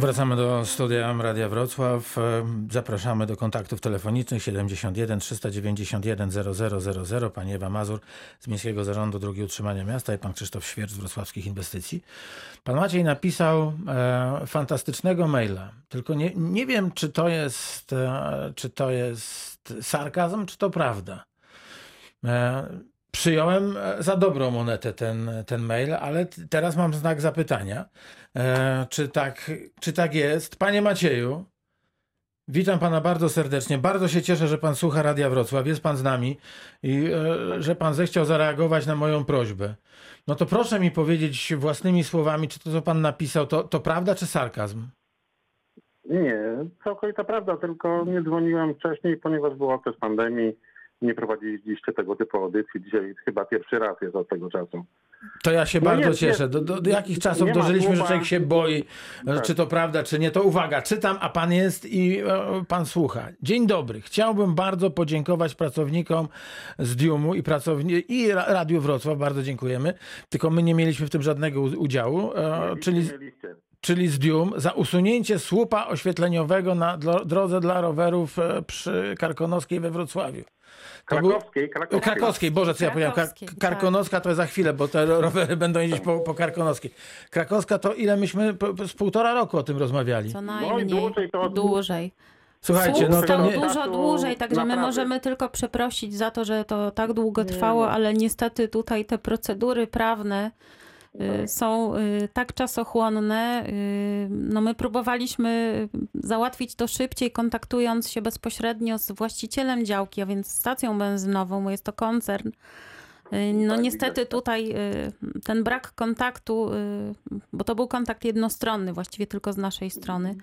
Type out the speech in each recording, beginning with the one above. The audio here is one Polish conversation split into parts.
Wracamy do studia Radia Wrocław. Zapraszamy do kontaktów telefonicznych 71 391 0000. Pani Ewa Mazur z Miejskiego Zarządu Drogi Utrzymania Miasta i pan Krzysztof Świerc z Wrocławskich Inwestycji. Pan Maciej napisał e, fantastycznego maila, tylko nie, nie wiem, czy to jest, e, czy to jest sarkazm, czy to prawda. E, Przyjąłem e, za dobrą monetę ten, ten mail, ale teraz mam znak zapytania. E, czy, tak, czy tak jest? Panie Macieju, witam pana bardzo serdecznie. Bardzo się cieszę, że pan słucha Radia Wrocław, jest pan z nami i e, że pan zechciał zareagować na moją prośbę. No to proszę mi powiedzieć własnymi słowami, czy to, co pan napisał, to, to prawda czy sarkazm? Nie, całkowita prawda, tylko nie dzwoniłem wcześniej, ponieważ był okres pandemii nie prowadziliście tego typu audycji. Dzisiaj chyba pierwszy raz jest od tego czasu. To ja się No bardzo jest, cieszę. Do, do, do jakich czasów Nie dożyliśmy, że człowiek się boi, Tak. czy to prawda, czy nie. To uwaga, czytam, a pan jest i e, pan słucha. Dzień dobry. Chciałbym bardzo podziękować pracownikom z Diumu i, pracowni- i Ra- Radiu Wrocław. Bardzo dziękujemy. Tylko my nie mieliśmy w tym żadnego udziału. E, czyli, Mieliście. Czyli z Dium za usunięcie słupa oświetleniowego na dro- drodze dla rowerów e, przy Karkonoskiej we Wrocławiu. To Krakowskiej, o, krakowskiej. Krakowskiej, Boże, co ja powiedziałem? Kar- tak. Karkonoska to za chwilę, bo te rowery będą jeździć po, po Karkonoskiej. Krakowska to ile myśmy po, z półtora roku o tym rozmawiali. Co No najmniej. dłużej to- Dłużej. Słuchajcie, Słup no to stał nie... dużo Czasu dłużej, także my możemy tylko przeprosić za to, że to tak długo trwało, no. ale niestety tutaj te procedury prawne są y, tak czasochłonne. y, No my próbowaliśmy załatwić to szybciej, kontaktując się bezpośrednio z właścicielem działki, a więc stacją benzynową, bo jest to koncern. Y, No Tak, niestety widać. tutaj y, ten brak kontaktu, y, bo to był kontakt jednostronny, właściwie tylko z naszej strony.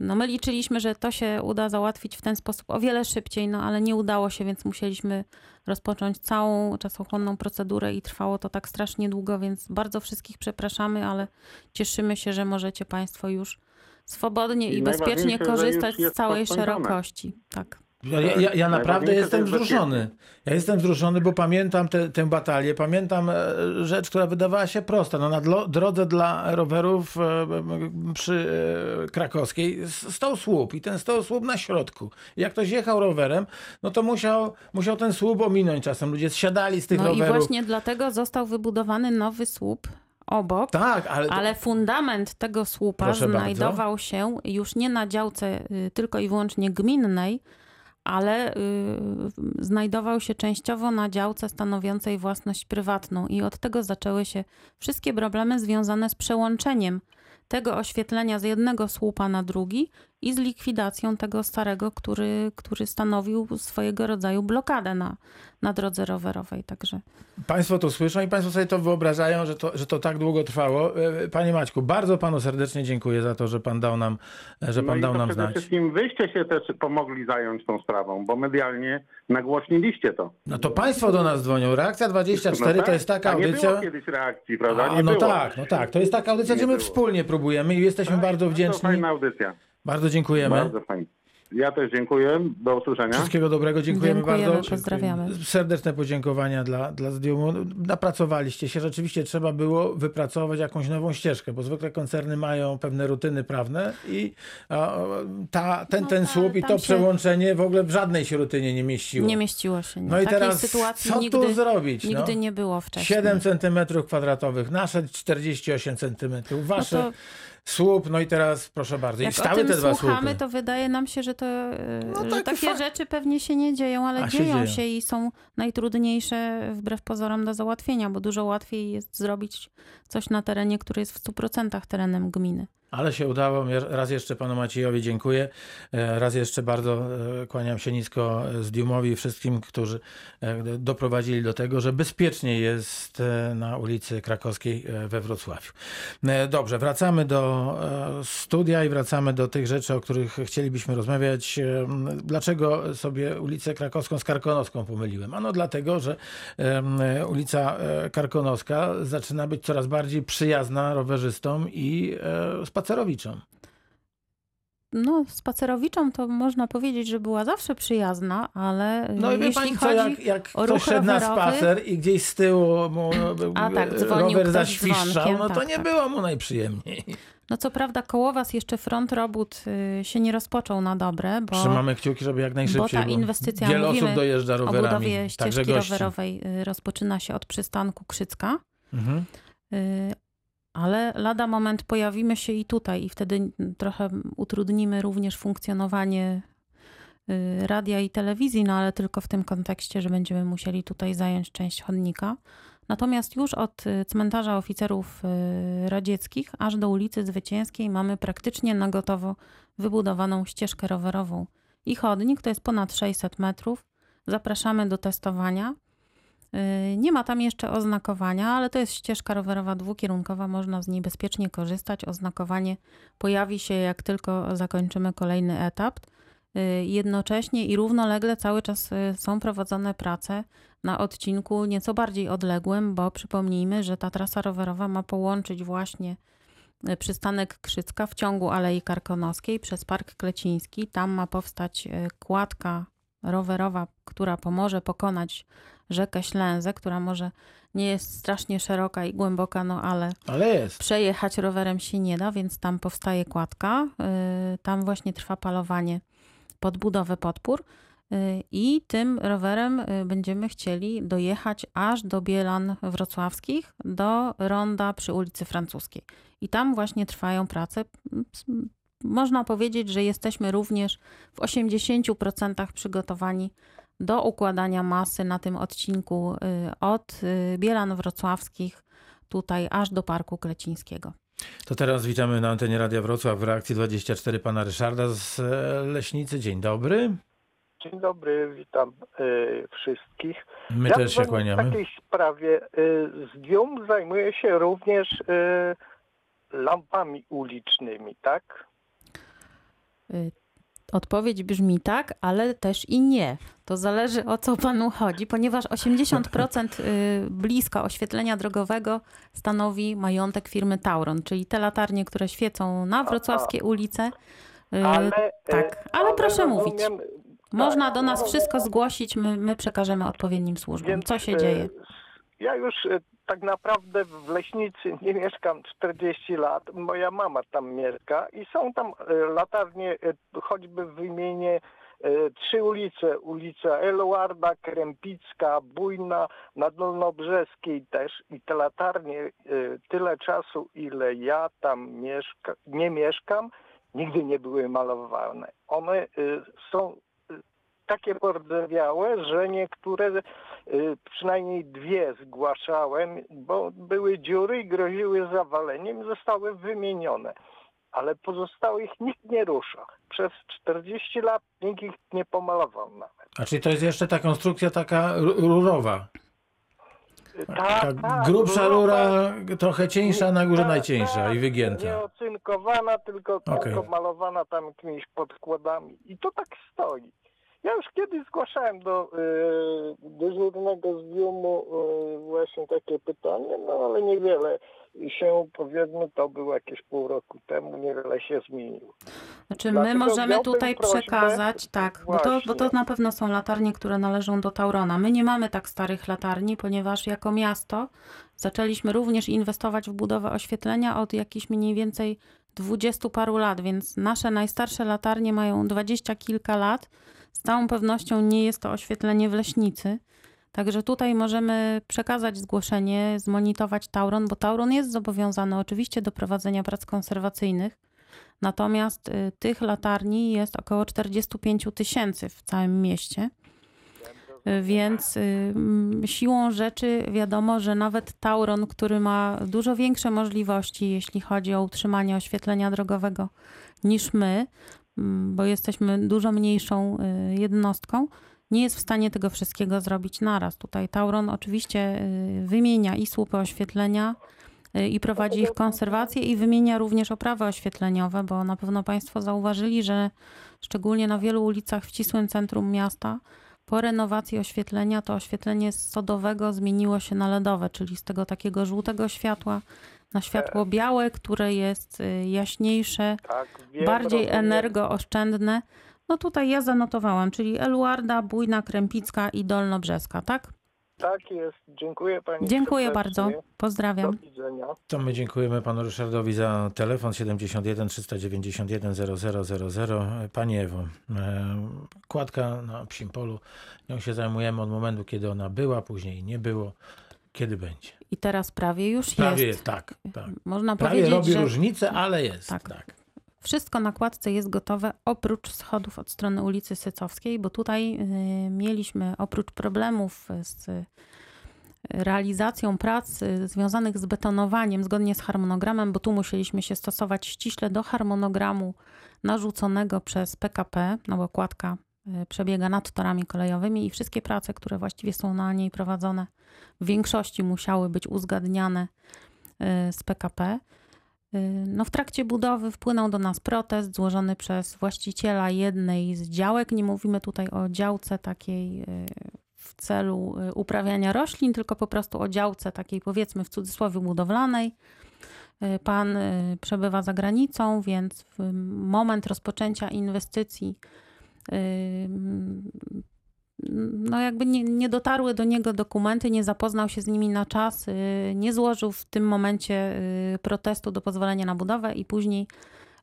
No my liczyliśmy, że to się uda załatwić w ten sposób o wiele szybciej, no ale nie udało się, więc musieliśmy rozpocząć całą czasochłonną procedurę i trwało to tak strasznie długo, więc bardzo wszystkich przepraszamy, ale cieszymy się, że możecie Państwo już swobodnie i I bezpiecznie korzystać z całej szerokości. Tak. Ja, ja, ja, naprawdę jestem wzruszony. Ja jestem wzruszony, bo pamiętam te, tę batalię, pamiętam e, rzecz, która wydawała się prosta. No, na dlo, drodze dla rowerów e, e, przy Krakowskiej stał słup i ten stał słup na środku. Jak ktoś jechał rowerem, no to musiał, musiał ten słup ominąć czasem. Ludzie zsiadali z tych No i rowerów. właśnie dlatego został wybudowany nowy słup obok. Tak, ale, Ale fundament tego słupa Proszę bardzo. znajdował się już nie na działce y, tylko i wyłącznie gminnej, ale y, znajdował się częściowo na działce stanowiącej własność prywatną. I od tego zaczęły się wszystkie problemy związane z przełączeniem tego oświetlenia z jednego słupa na drugi i z likwidacją tego starego, który, który stanowił swojego rodzaju blokadę na, na drodze rowerowej. Także Państwo to słyszą i Państwo sobie to wyobrażają, że to, że to tak długo trwało. E, Panie Maćku, bardzo Panu serdecznie dziękuję za to, że Pan dał nam, że No pan i dał to nam przede znać. wszystkim wyście się też pomogli zająć tą sprawą, bo medialnie nagłośniliście to. No to Państwo do nas dzwonią. Reakcja 24 No to tak, jest taka a nie audycja. było kiedyś reakcji, prawda? A, nie no było. tak, no tak. To jest taka audycja, Nie gdzie my było. wspólnie próbujemy i jesteśmy Tak, bardzo To wdzięczni. fajna audycja. Bardzo dziękujemy. Bardzo fajnie. Ja też dziękuję. Do usłyszenia. Wszystkiego dobrego, dziękujemy, Dziękujemy, bardzo. pozdrawiamy. Serdeczne podziękowania dla, dla Zdiumu. Napracowaliście się, rzeczywiście trzeba było wypracować jakąś nową ścieżkę, bo zwykle koncerny mają pewne rutyny prawne i a, ta, ten, No ten tak, słup i to przełączenie w ogóle w żadnej się rutynie nie mieściło. nie mieściło się. Nie. No i Takiej teraz sytuacji co nigdy, tu zrobić? nigdy no? nie było wcześniej. 7 centymetrów kwadratowych, nasze 48 centymetrów, wasze No to- słup, no i teraz proszę bardzo. I Jak o stały tym te dwa słuchamy, słupy. to wydaje nam się, że, to, e, No że tak, takie fa- rzeczy pewnie się nie dzieją, ale A się dzieją dzieją. się i są najtrudniejsze wbrew pozorom do załatwienia, bo dużo łatwiej jest zrobić coś na terenie, który jest w 100% terenem gminy. Ale się udało. Raz jeszcze panu Maciejowi dziękuję. E, Raz jeszcze bardzo e, kłaniam się nisko Zdiumowi i wszystkim, którzy e, doprowadzili do tego, że bezpiecznie jest e, na ulicy Krakowskiej e, we Wrocławiu. E, Dobrze, wracamy do e, studia i wracamy do tych rzeczy, o których chcielibyśmy rozmawiać. E, Dlaczego sobie ulicę Krakowską z Karkonoską pomyliłem? Ano dlatego, że ulica e, Karkonoska zaczyna być coraz bardziej przyjazna rowerzystom i e, spacerowiczom. No, spacerowiczom to można powiedzieć, że była zawsze przyjazna, ale No i wie jeśli pani co, jak, jak o ktoś szedł na rowerowy- spacer i gdzieś z tyłu mu A tak, e, rower zaświszczał, no to tak, nie tak. było mu najprzyjemniej. No co prawda koło was jeszcze front robót y, się nie rozpoczął na dobre, bo Trzymamy kciuki, żeby jak najszybciej. ta bo inwestycja, Wiele osób dojeżdża o rowerami. budowie ścieżki rowerowej y, rozpoczyna się od przystanku Krzycka. Mhm. Ale lada moment pojawimy się i tutaj, i wtedy trochę utrudnimy również funkcjonowanie y, radia i telewizji, no ale tylko w tym kontekście, że będziemy musieli tutaj zająć część chodnika. Natomiast już od y, cmentarza oficerów y, radzieckich aż do ulicy Zwycięskiej mamy praktycznie na gotowo wybudowaną ścieżkę rowerową i chodnik, to jest ponad 600 metrów. Zapraszamy do testowania. Y, Nie ma tam jeszcze oznakowania, ale to jest ścieżka rowerowa dwukierunkowa, można z niej bezpiecznie korzystać. Oznakowanie pojawi się, jak tylko zakończymy kolejny etap. Y, Jednocześnie i równolegle cały czas y, są prowadzone prace na odcinku nieco bardziej odległym, bo przypomnijmy, że ta trasa rowerowa ma połączyć właśnie przystanek Krzycka w ciągu Alei Karkonoskiej przez Park Kleciński. Tam ma powstać kładka rowerowa, która pomoże pokonać rzekę Ślęzę, która może nie jest strasznie szeroka i głęboka, no ale Ale przejechać rowerem się nie da, więc tam powstaje kładka. y, Tam właśnie trwa palowanie pod budowę podpór. y, I tym rowerem y, będziemy chcieli dojechać aż do Bielan Wrocławskich, do ronda przy ulicy Francuskiej. I tam właśnie trwają prace. Można powiedzieć, że jesteśmy również w 80% przygotowani do układania masy na tym odcinku y, od y, Bielan Wrocławskich tutaj aż do Parku Klecińskiego. To teraz witamy na antenie Radia Wrocław w reakcji 24 pana Ryszarda z e, Leśnicy. Dzień dobry. Dzień dobry, witam y, wszystkich. My ja też się kłaniamy. W takiej sprawie y, z DIUM zajmuję się również y, lampami ulicznymi, tak? Y, Odpowiedź brzmi tak, ale też i nie. To zależy o co panu chodzi, ponieważ 80% y, blisko oświetlenia drogowego stanowi majątek firmy Tauron, czyli te latarnie, które świecą na wrocławskie ulice. y, Ale, tak, y, ale proszę mówić. tak, Można do nas wszystko zgłosić, my, my przekażemy odpowiednim służbom. Co się dzieje? Ja już tak naprawdę w Leśnicy nie mieszkam 40 lat. Moja mama tam mieszka i są tam y, latarnie, y, choćby wymienię y, trzy ulice. Ulica Eluarda, Krępicka, Bujna, na Dolnobrzeskiej też. I te latarnie tyle czasu, ile ja tam mieszka, nie mieszkam, nigdy nie były malowane. One są takie pordzewiałe, że niektóre, y, przynajmniej dwie zgłaszałem, bo były dziury i groziły zawaleniem, zostały wymienione. Ale pozostałych nikt nie rusza. Przez 40 lat nikt ich nie pomalował nawet. A czyli to jest jeszcze ta konstrukcja taka ru- rurowa. Ta, Ta grubsza rura, trochę cieńsza, na górze tak, najcieńsza tak, i wygięta. Nie ocynkowana, tylko, Okej. tylko malowana tam jakimiś podkładami. I to tak stoi. Ja już kiedyś zgłaszałem do y, dyżurnego z Diumu y, właśnie takie pytanie, no ale niewiele się powiedzmy, to było jakieś pół roku temu, niewiele się zmieniło. Znaczy my Dlatego możemy tutaj prośbę- przekazać, tak, bo to, bo to na pewno są latarnie, które należą do Taurona. My nie mamy tak starych latarni, ponieważ jako miasto zaczęliśmy również inwestować w budowę oświetlenia od jakichś mniej więcej dwudziestu paru lat, więc nasze najstarsze latarnie mają dwadzieścia kilka lat. Z całą pewnością nie jest to oświetlenie w leśnicy. Także tutaj możemy przekazać zgłoszenie, zmonitorować Tauron, bo Tauron jest zobowiązany oczywiście do prowadzenia prac konserwacyjnych. Natomiast y, tych latarni jest około 45 tysięcy w całym mieście. Y, Więc y, siłą rzeczy wiadomo, że nawet Tauron, który ma dużo większe możliwości, jeśli chodzi o utrzymanie oświetlenia drogowego niż my, bo jesteśmy dużo mniejszą y, jednostką, nie jest w stanie tego wszystkiego zrobić naraz. Tutaj Tauron oczywiście y, wymienia i słupy oświetlenia, y, i prowadzi ich konserwację i wymienia również oprawy oświetleniowe, bo na pewno Państwo zauważyli, że szczególnie na wielu ulicach w ścisłym centrum miasta po renowacji oświetlenia to oświetlenie z sodowego zmieniło się na LEDowe, czyli z tego takiego żółtego światła na światło białe, które jest y, jaśniejsze, Tak, wiem, bardziej rozumiem. energooszczędne. No tutaj ja zanotowałam, czyli Eluarda, Bujna, Krępicka i Dolnobrzeska, tak? Tak jest. Dziękuję pani. Dziękuję bardzo. Pozdrawiam. Do widzenia. To my dziękujemy panu Ryszardowi za telefon 71 391 0000. Pani Ewo, e, kładka na psim polu, nią się zajmujemy od momentu, kiedy ona była, później nie było. Kiedy będzie? I teraz prawie już Prawie jest. jest, tak, tak. Można Prawie powiedzieć, robi że różnicę, ale jest. Tak. Tak. Wszystko na kładce jest gotowe, oprócz schodów od strony ulicy Sycowskiej, bo tutaj y, mieliśmy oprócz problemów z y, realizacją prac y, związanych z betonowaniem zgodnie z harmonogramem, bo tu musieliśmy się stosować ściśle do harmonogramu narzuconego przez PKP, no bo kładka przebiega nad torami kolejowymi i wszystkie prace, które właściwie są na niej prowadzone, w większości musiały być uzgadniane z PKP. Y, No, w trakcie budowy wpłynął do nas protest złożony przez właściciela jednej z działek. Nie mówimy tutaj o działce takiej y, w celu y, uprawiania roślin, tylko po prostu o działce takiej powiedzmy w cudzysłowie budowlanej. Pan przebywa za granicą, więc w moment rozpoczęcia inwestycji no jakby nie, nie dotarły do niego dokumenty, nie zapoznał się z nimi na czas, y, nie złożył w tym momencie y, protestu do pozwolenia na budowę i później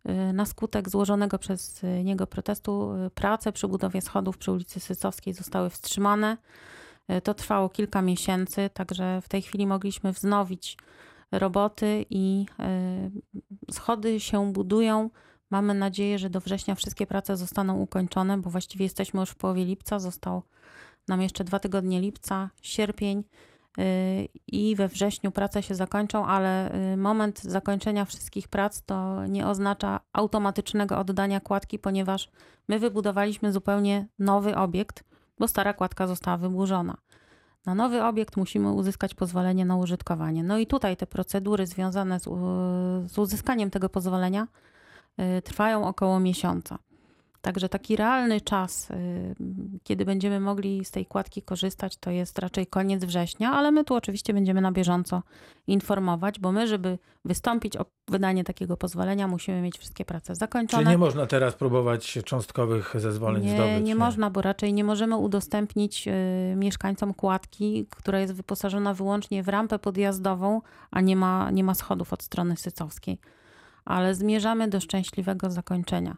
y, na skutek złożonego przez niego protestu prace przy budowie schodów przy ulicy Sycowskiej zostały wstrzymane. To trwało kilka miesięcy, także w tej chwili mogliśmy wznowić roboty i schody się budują. Mamy nadzieję, że do września wszystkie prace zostaną ukończone, bo właściwie jesteśmy już w połowie lipca. Został nam jeszcze dwa tygodnie lipca, sierpień yy, i we wrześniu prace się zakończą, ale yy, moment zakończenia wszystkich prac to nie oznacza automatycznego oddania kładki, ponieważ my wybudowaliśmy zupełnie nowy obiekt, bo stara kładka została wyburzona. Na nowy obiekt musimy uzyskać pozwolenie na użytkowanie. No i tutaj te procedury związane z, z uzyskaniem tego pozwolenia y, trwają około miesiąca. Także taki realny czas, y, kiedy będziemy mogli z tej kładki korzystać, to jest raczej koniec września, ale my tu oczywiście będziemy na bieżąco informować, bo my, żeby wystąpić o wydanie takiego pozwolenia, musimy mieć wszystkie prace zakończone. Czyli nie można teraz próbować cząstkowych zezwoleń Nie, zdobyć? nie można, bo raczej nie możemy udostępnić y, mieszkańcom kładki, która jest wyposażona wyłącznie w rampę podjazdową, a nie ma, nie ma schodów od strony sycowskiej. Ale zmierzamy do szczęśliwego zakończenia.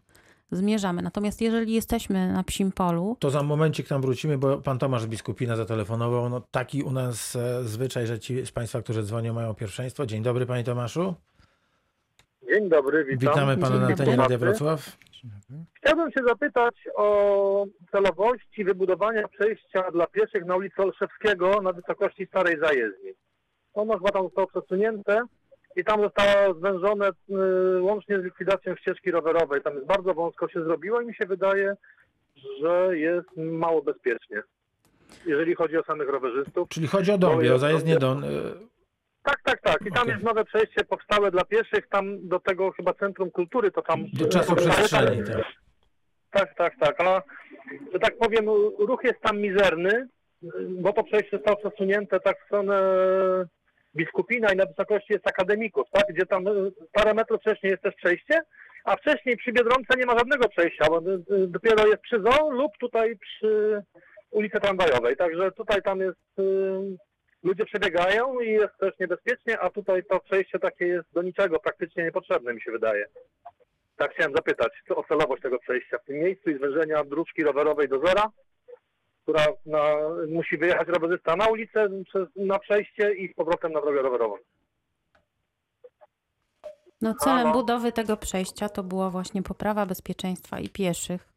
Zmierzamy. Natomiast jeżeli jesteśmy na psim polu, To za momencik tam wrócimy, bo pan Tomasz Biskupina zatelefonował. No, taki u nas e, zwyczaj, że ci z państwa, którzy dzwonią, mają pierwszeństwo. Dzień dobry, panie Tomaszu. Dzień dobry, witam. Witamy pana na antenie. Radia Wrocław. Chciałbym się zapytać o celowości wybudowania przejścia dla pieszych na ulicy Olszewskiego na wysokości Starej Zajezdni. Ono chyba tam zostało przesunięte i tam zostało zwężone y, łącznie z likwidacją ścieżki rowerowej. Tam jest bardzo wąsko się zrobiło i mi się wydaje, że jest mało bezpiecznie. Jeżeli chodzi o samych rowerzystów. Czyli chodzi o Dąbie, o zajezdnię Don. e, Tak, tak, tak. I tam Okej. jest nowe przejście powstałe dla pieszych, tam do tego chyba Centrum Kultury to tam... Do czasu przestrzeni, tak. Tak, tak, tak. A że tak powiem, ruch jest tam mizerny, bo to przejście zostało przesunięte tak w stronę Biskupina i na wysokości jest akademików, tak? Gdzie tam y, parę metrów wcześniej jest też przejście, a wcześniej przy Biedronce nie ma żadnego przejścia, bo y, y, dopiero jest przy zoo lub tutaj przy ulicy Tramwajowej. Także tutaj tam jest, ludzie przebiegają i jest też niebezpiecznie, a tutaj to przejście takie jest do niczego praktycznie niepotrzebne, mi się wydaje. Tak chciałem zapytać o celowość tego przejścia w tym miejscu i zwężenia dróżki rowerowej do zera, która na, musi wyjechać rowerzysta na ulicę, przez, na przejście i z powrotem na drogę rowerową. no celem budowy tego przejścia to była właśnie poprawa bezpieczeństwa i pieszych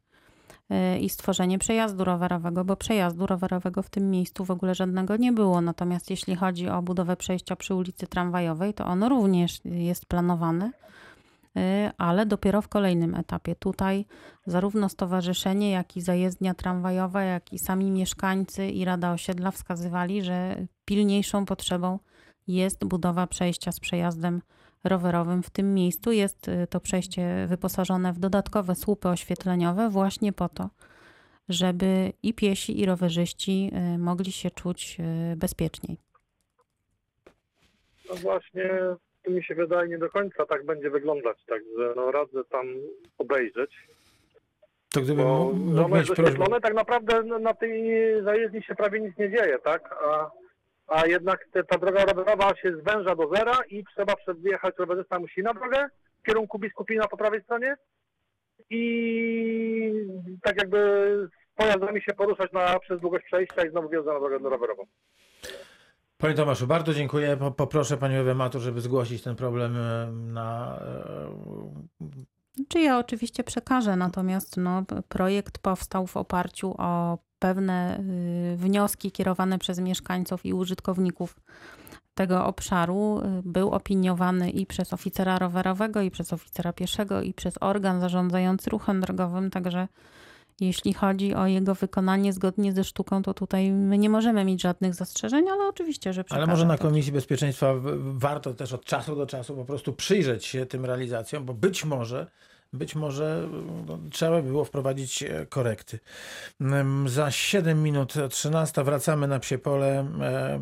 y, i stworzenie przejazdu rowerowego, bo przejazdu rowerowego w tym miejscu w ogóle żadnego nie było. Natomiast jeśli chodzi o budowę przejścia przy ulicy Tramwajowej, to ono również jest planowane, ale dopiero w kolejnym etapie. Tutaj zarówno stowarzyszenie, jak i zajezdnia tramwajowa, jak i sami mieszkańcy i Rada Osiedla wskazywali, że pilniejszą potrzebą jest budowa przejścia z przejazdem rowerowym w tym miejscu. Jest y, to przejście wyposażone w dodatkowe słupy oświetleniowe właśnie po to, żeby i piesi, i rowerzyści y, mogli się czuć y, bezpieczniej. No właśnie, mi się wydaje nie do końca tak będzie wyglądać, także no radzę tam obejrzeć. To gdyby Bo mógł, jest mieć prośbę. doświetlone, tak naprawdę na- tej zajezdni się prawie nic nie dzieje, tak? A, a jednak te, ta droga rowerowa się zwęża do zera i trzeba przed wjechać, rowerzysta musi na drogę w kierunku Biskupina po prawej stronie i tak jakby z pojazdami się poruszać na, przez długość przejścia i znowu wjeżdża na drogę rowerową. Panie Tomaszu, bardzo dziękuję. Po- Poproszę Panią Ewę Matur, żeby zgłosić ten problem e, na... e, Czy ja oczywiście przekażę, natomiast no, projekt powstał w oparciu o pewne y, wnioski kierowane przez mieszkańców i użytkowników tego obszaru. Był opiniowany i przez oficera rowerowego, i przez oficera pieszego, i przez organ zarządzający ruchem drogowym, także jeśli chodzi o jego wykonanie zgodnie ze sztuką, to tutaj my nie możemy mieć żadnych zastrzeżeń, ale oczywiście, że. Ale może na. Komisji Bezpieczeństwa warto też od czasu do czasu po prostu przyjrzeć się tym realizacjom, bo być może, być może no, trzeba by było wprowadzić e, korekty. Mm, Za 7 minut 13 wracamy na Psie Pole. E,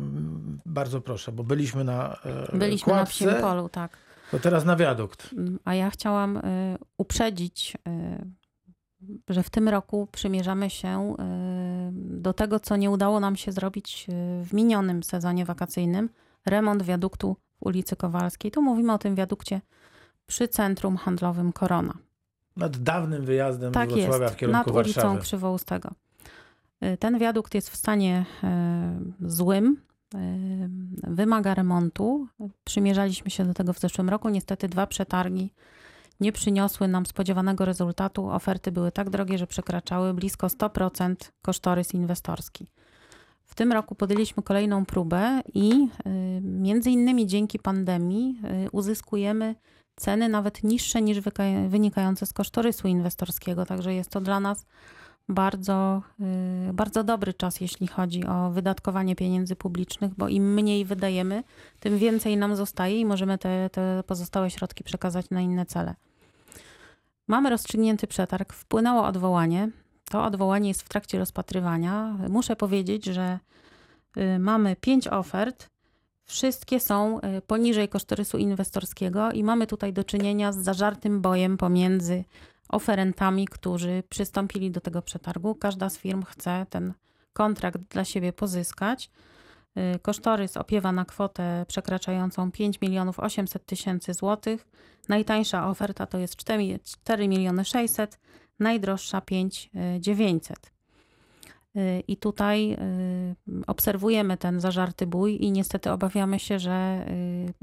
Bardzo proszę, bo byliśmy na e, Byliśmy na kładce, psim polu, tak. to teraz na wiadukt. Mm, A ja chciałam uprzedzić, że w tym roku przymierzamy się y, do tego, co nie udało nam się zrobić y, w minionym sezonie wakacyjnym. Remont wiaduktu w ulicy Kowalskiej. Tu mówimy o tym wiadukcie przy centrum handlowym Korona. Nad dawnym wyjazdem Tak Wrocławia jest, w kierunku nad ulicą Warszawy. Krzywoustego. Y, Ten wiadukt jest w stanie złym, wymaga remontu. Przymierzaliśmy się do tego w zeszłym roku. Niestety dwa przetargi nie przyniosły nam spodziewanego rezultatu. Oferty były tak drogie, że przekraczały blisko 100% kosztorys inwestorski. W tym roku podjęliśmy kolejną próbę i y, między innymi dzięki pandemii y, uzyskujemy ceny nawet niższe niż wynikające z kosztorysu inwestorskiego. Także jest to dla nas bardzo, y, bardzo dobry czas, jeśli chodzi o wydatkowanie pieniędzy publicznych, bo im mniej wydajemy, tym więcej nam zostaje i możemy te, te pozostałe środki przekazać na inne cele. Mamy rozstrzygnięty przetarg, wpłynęło odwołanie. To odwołanie jest w trakcie rozpatrywania. Muszę powiedzieć, że y, mamy pięć ofert. Wszystkie są y, poniżej kosztorysu inwestorskiego i mamy tutaj do czynienia z zażartym bojem pomiędzy oferentami, którzy przystąpili do tego przetargu. Każda z firm chce ten kontrakt dla siebie pozyskać. Y, Kosztorys opiewa na kwotę przekraczającą 5 milionów 800 tysięcy złotych. Najtańsza oferta to jest 4 4 miliony 600, najdroższa 5 900. Y, I tutaj y, obserwujemy ten zażarty bój i niestety obawiamy się, że y,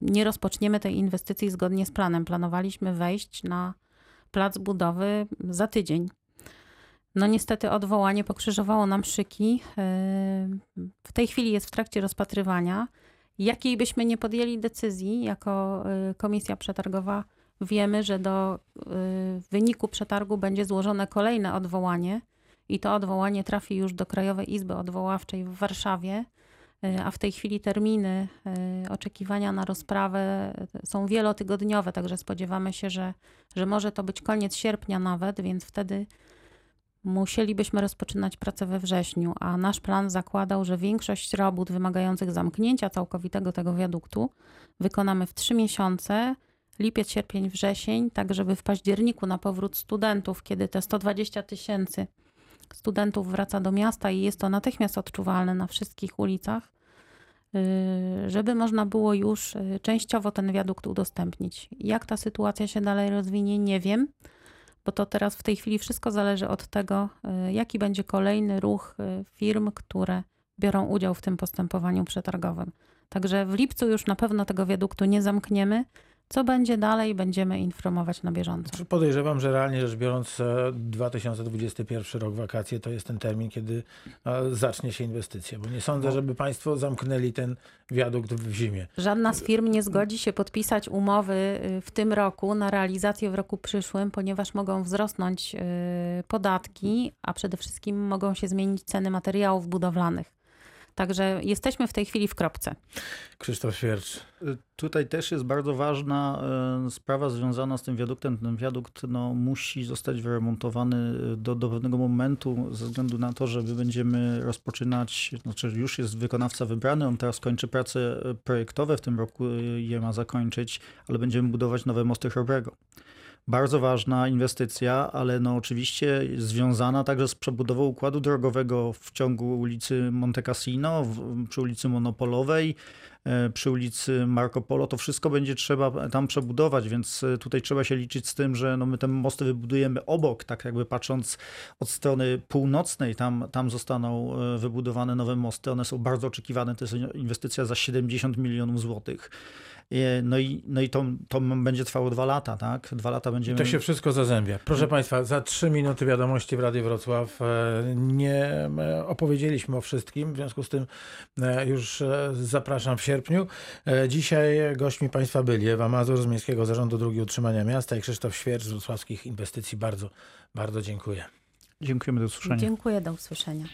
nie rozpoczniemy tej inwestycji zgodnie z planem. Planowaliśmy wejść na plac budowy za tydzień. No niestety odwołanie pokrzyżowało nam szyki. Yy, W tej chwili jest w trakcie rozpatrywania. Jakiej byśmy nie podjęli decyzji jako yy, komisja przetargowa, wiemy, że do yy, wyniku przetargu będzie złożone kolejne odwołanie i to odwołanie trafi już do Krajowej Izby Odwoławczej w Warszawie. A w tej chwili terminy oczekiwania na rozprawę są wielotygodniowe, także spodziewamy się, że, że może to być koniec sierpnia nawet, więc wtedy musielibyśmy rozpoczynać pracę we wrześniu, a nasz plan zakładał, że większość robót wymagających zamknięcia całkowitego tego wiaduktu wykonamy w trzy miesiące, lipiec, sierpień, wrzesień, tak żeby w październiku na powrót studentów, kiedy te 120 tysięcy studentów wraca do miasta i jest to natychmiast odczuwalne na wszystkich ulicach, yy, żeby można było już yy, częściowo ten wiadukt udostępnić. Jak ta sytuacja się dalej rozwinie, nie wiem bo to teraz w tej chwili wszystko zależy od tego, y, jaki będzie kolejny ruch y, firm, które biorą udział w tym postępowaniu przetargowym. Także w lipcu już na pewno tego wiaduktu nie zamkniemy. Co będzie dalej, będziemy informować na bieżąco. Podejrzewam, że realnie rzecz biorąc e, 2021 rok wakacje to jest ten termin, kiedy e, zacznie się inwestycja, bo nie sądzę, żeby państwo zamknęli ten wiadukt w zimie. Żadna z firm nie zgodzi się podpisać umowy y, w tym roku na realizację w roku przyszłym, ponieważ mogą wzrosnąć y, podatki, a przede wszystkim mogą się zmienić ceny materiałów budowlanych. Także jesteśmy w tej chwili w kropce. Krzysztof Świercz. Tutaj też jest bardzo ważna e, sprawa związana z tym wiaduktem. Ten wiadukt no, musi zostać wyremontowany do, do pewnego momentu, ze względu na to, że my będziemy rozpoczynać, znaczy już jest wykonawca wybrany, on teraz kończy prace projektowe, w tym roku je ma zakończyć, ale będziemy budować nowe mosty Chrobrego. Bardzo ważna inwestycja, ale no oczywiście związana także z przebudową układu drogowego w ciągu ulicy Monte Cassino, w, przy ulicy Monopolowej, e, przy ulicy Marco Polo. To wszystko będzie trzeba tam przebudować, więc e, tutaj trzeba się liczyć z tym, że no my te mosty wybudujemy obok, tak jakby patrząc od strony północnej, tam, tam zostaną e, wybudowane nowe mosty. One są bardzo oczekiwane. To jest inwestycja za 70 milionów złotych. E, No i, no i to, to będzie trwało dwa lata, tak? Dwa lata będziemy... To się wszystko zazębia. Proszę Państwa, za trzy minuty wiadomości w Radiu Wrocław. E, Nie e, opowiedzieliśmy o wszystkim, w związku z tym już zapraszam w sierpniu. Dzisiaj gośćmi Państwa byli Ewa Mazur z Miejskiego Zarządu Drugi Utrzymania Miasta i Krzysztof Świercz z Wrocławskich Inwestycji. Bardzo, bardzo dziękuję. Dziękujemy, do usłyszenia. Dziękuję, do usłyszenia.